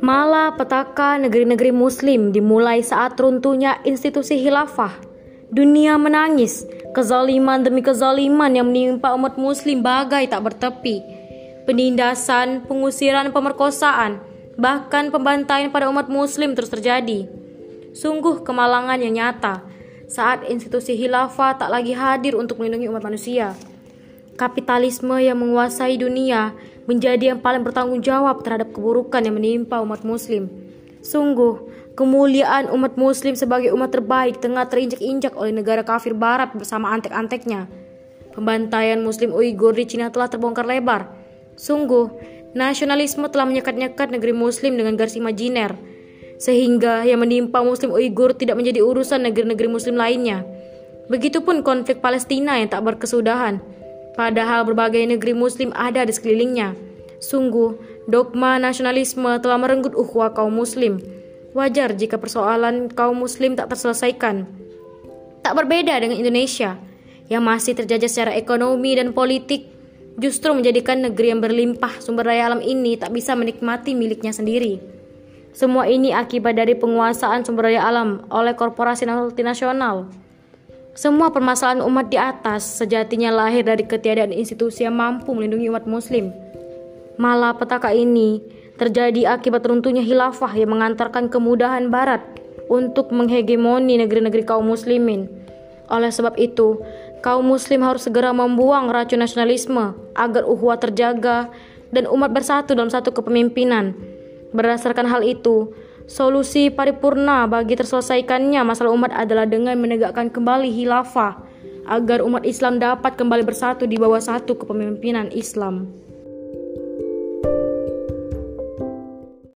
Malah petaka negeri-negeri muslim dimulai saat runtuhnya institusi khilafah. Dunia menangis, kezaliman demi kezaliman yang menimpa umat muslim bagai tak bertepi. Penindasan, pengusiran, pemerkosaan, bahkan pembantaian pada umat muslim terus terjadi. Sungguh kemalangan yang nyata saat institusi khilafah tak lagi hadir untuk melindungi umat manusia. Kapitalisme yang menguasai dunia menjadi yang paling bertanggung jawab terhadap keburukan yang menimpa umat muslim. Sungguh, kemuliaan umat muslim sebagai umat terbaik tengah terinjak-injak oleh negara kafir barat bersama antek-anteknya. Pembantaian muslim Uighur di Cina telah terbongkar lebar. Sungguh, nasionalisme telah menyekat-nyekat negeri muslim dengan garis imajiner, sehingga yang menimpa muslim Uighur tidak menjadi urusan negeri-negeri muslim lainnya. Begitupun konflik Palestina yang tak berkesudahan Padahal berbagai negeri muslim ada di sekelilingnya. Sungguh, dogma nasionalisme telah merenggut ukhuwah kaum muslim. Wajar jika persoalan kaum muslim tak terselesaikan. Tak berbeda dengan Indonesia, yang masih terjajah secara ekonomi dan politik, justru menjadikan negeri yang berlimpah sumber daya alam ini tak bisa menikmati miliknya sendiri. Semua ini akibat dari penguasaan sumber daya alam oleh korporasi multinasional. Semua permasalahan umat di atas sejatinya lahir dari ketiadaan institusi yang mampu melindungi umat muslim. Malah petaka ini terjadi akibat runtuhnya khilafah yang mengantarkan kemudahan barat untuk menghegemoni negeri-negeri kaum muslimin. Oleh sebab itu, kaum muslim harus segera membuang racun nasionalisme agar uhwah terjaga dan umat bersatu dalam satu kepemimpinan. Berdasarkan hal itu, Solusi paripurna bagi terselesaikannya masalah umat adalah dengan menegakkan kembali hilafah agar umat Islam dapat kembali bersatu di bawah satu kepemimpinan Islam.